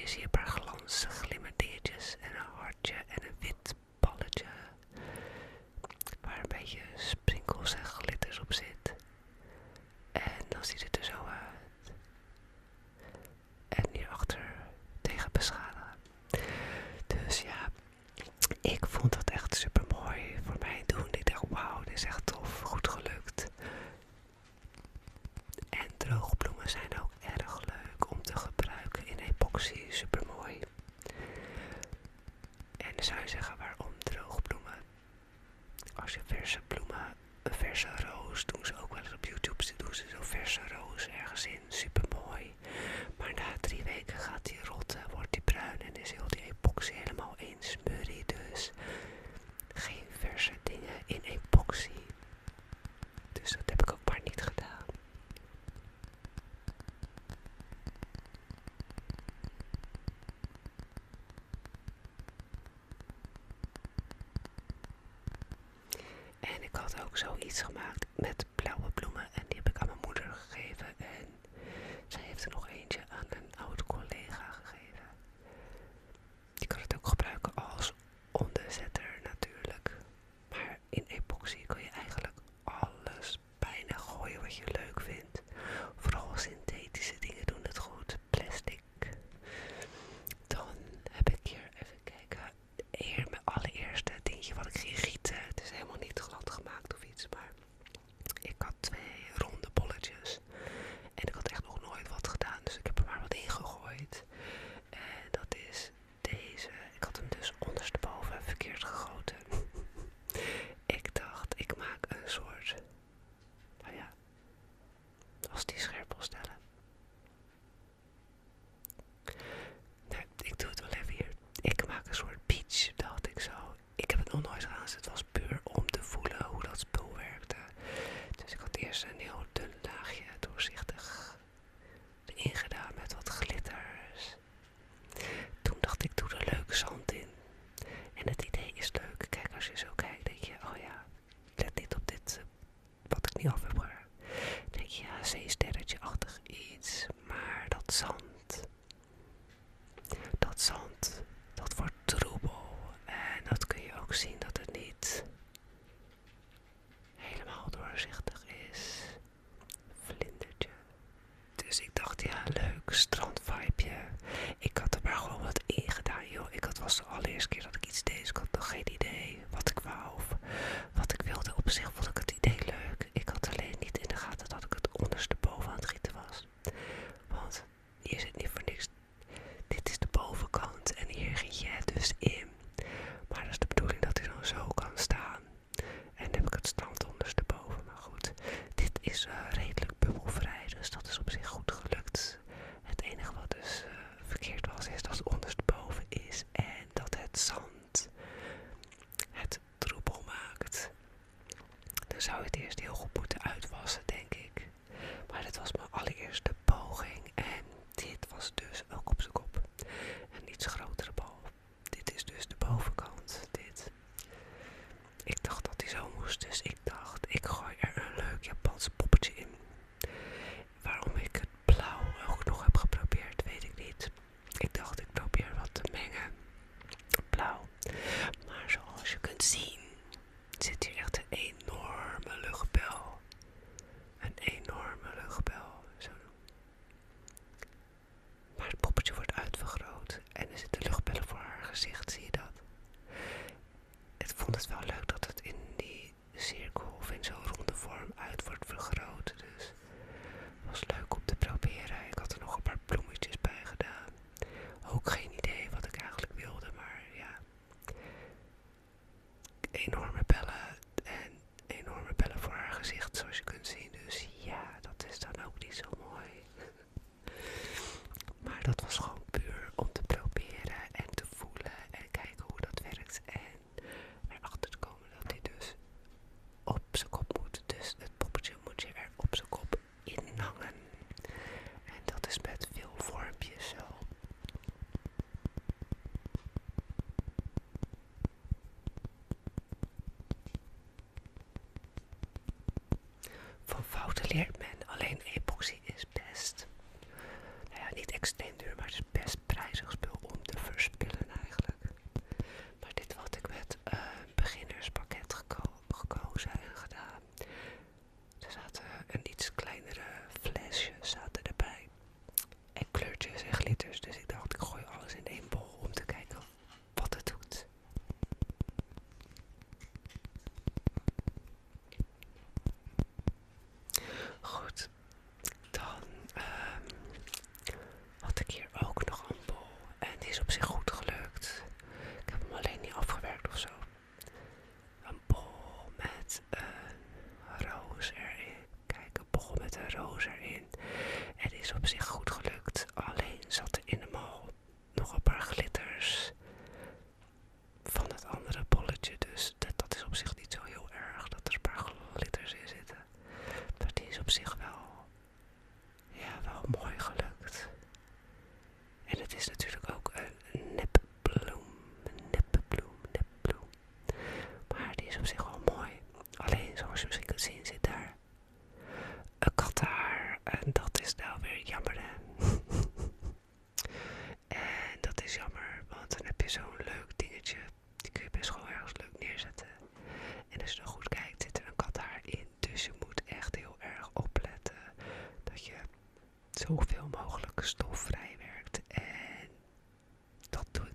je ziet een paar glanzige glimmerdeertjes en een hartje en een wit balletje. Waar een beetje sprinkels en glitters op zitten. roos ergens in, super mooi. Maar na drie weken gaat die rotten, eh, wordt die bruin en is heel die epoxy helemaal in smurrie. Dus geen verse dingen in epoxy. Dus dat heb ik ook maar niet gedaan. En ik had ook zoiets gemaakt.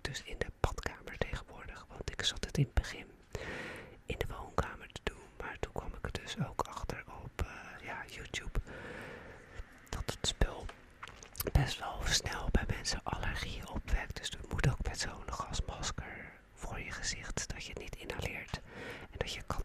dus in de badkamer tegenwoordig, want ik zat het in het begin in de woonkamer te doen. Maar toen kwam ik het dus ook achter op eh, ja, YouTube dat het spul best wel snel bij mensen allergieën opwekt. Dus het moet ook met zo'n gasmasker voor je gezicht, dat je het niet inhaleert en dat je kan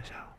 着手。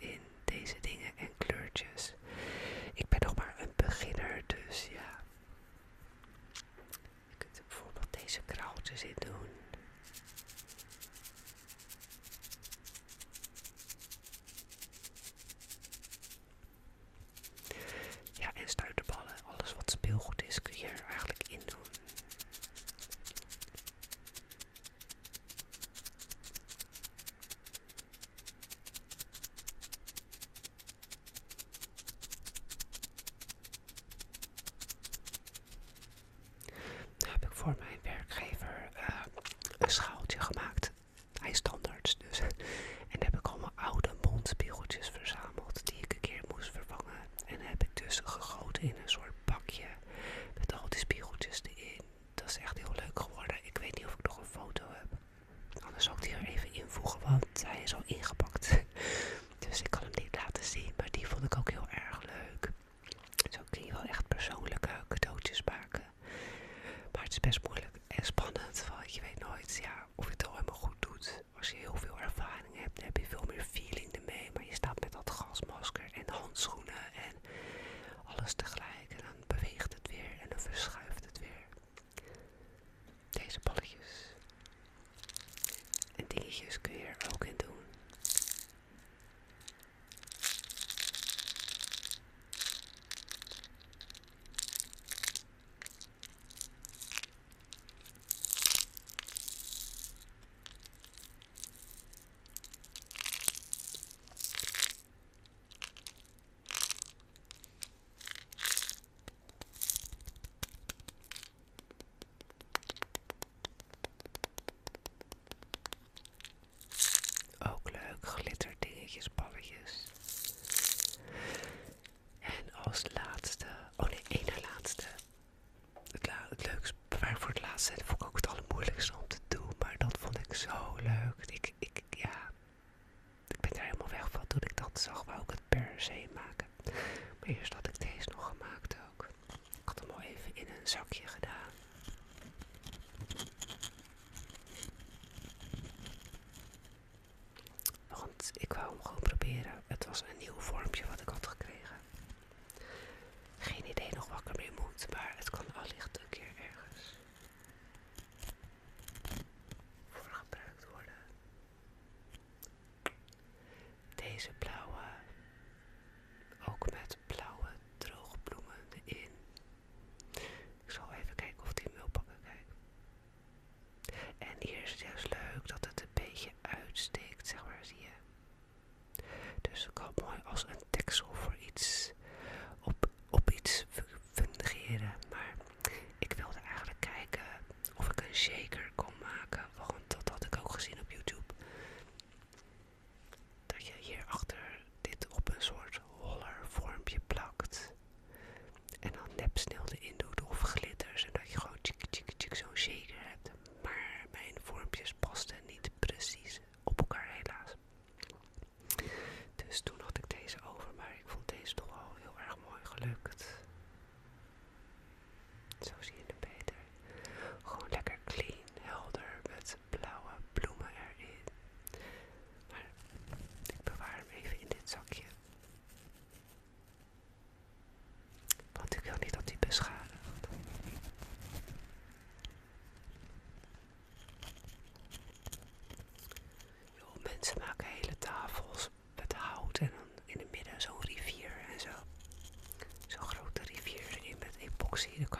In wat ik ermee moet, maar het kan allicht een keer ergens voor gebruikt worden. Deze blauwe, ook met blauwe droogbloemen erin. Ik zal even kijken of die hem wil pakken. Kijk. En hier is het juist leuk dat het een beetje uitsteekt, zeg maar, zie je. Dus het kan mooi als een deksel voor iets op, op iets fungeren. Maar ik wilde eigenlijk kijken of ik een shaker kon maken. Want dat had ik ook gezien op YouTube. Dat je hier achter dit op een soort holler vormpje plakt. En dan nepsnel erin doet of glitters. En dat je gewoon tjik tjik tjik zo'n shaker hebt. Maar mijn vormpjes pasten niet precies op elkaar helaas. Dus toen had ik deze over. Maar ik vond deze toch wel heel erg mooi gelukt. Zo zie je het beter. Gewoon lekker clean, helder met blauwe bloemen erin. Maar ik bewaar hem even in dit zakje. Want ik wil niet dat hij beschadigt. Yo, mensen maken hele tafels met hout en dan in het midden zo'n rivier en zo. Zo'n grote rivier erin met epoxy. Daar kan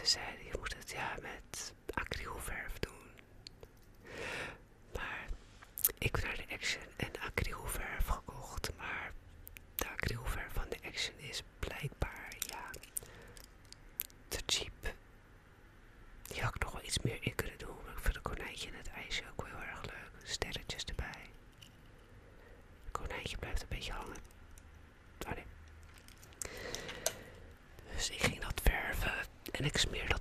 his head En ik smeer dat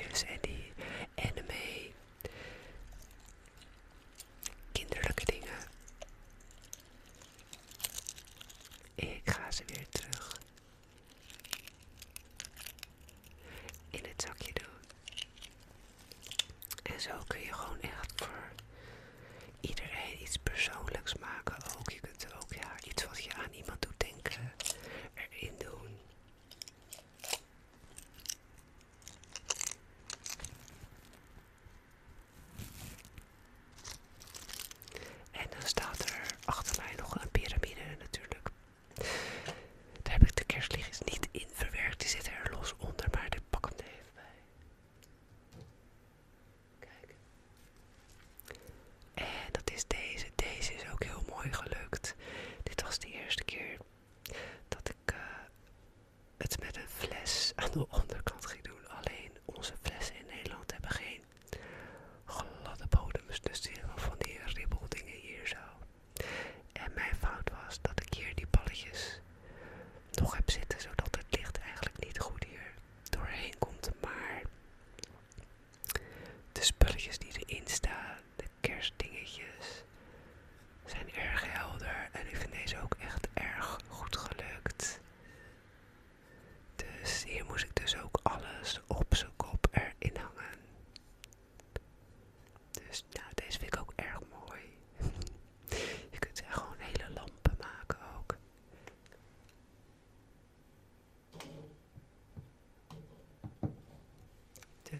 en die anime. Kinderlijke dingen. Ik ga ze weer terug in het zakje doen. En zo kun je gewoon echt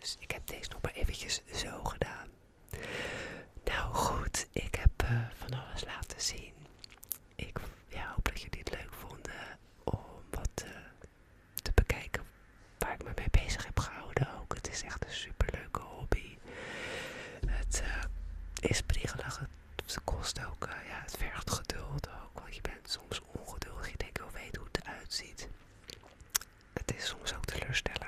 Dus ik heb deze nog maar eventjes zo gedaan. Nou goed, ik heb eh, van alles laten zien. Ik hoop dat jullie het leuk vonden om wat eh, te bekijken waar ik me mee bezig heb gehouden ook. Het is echt een superleuke hobby. Het eh, is priegelig, het kost ook, ja, het vergt geduld ook, want je bent soms ongeduldig. Je denkt, wel weet hoe het eruit ziet. Het is soms ook teleurstellend.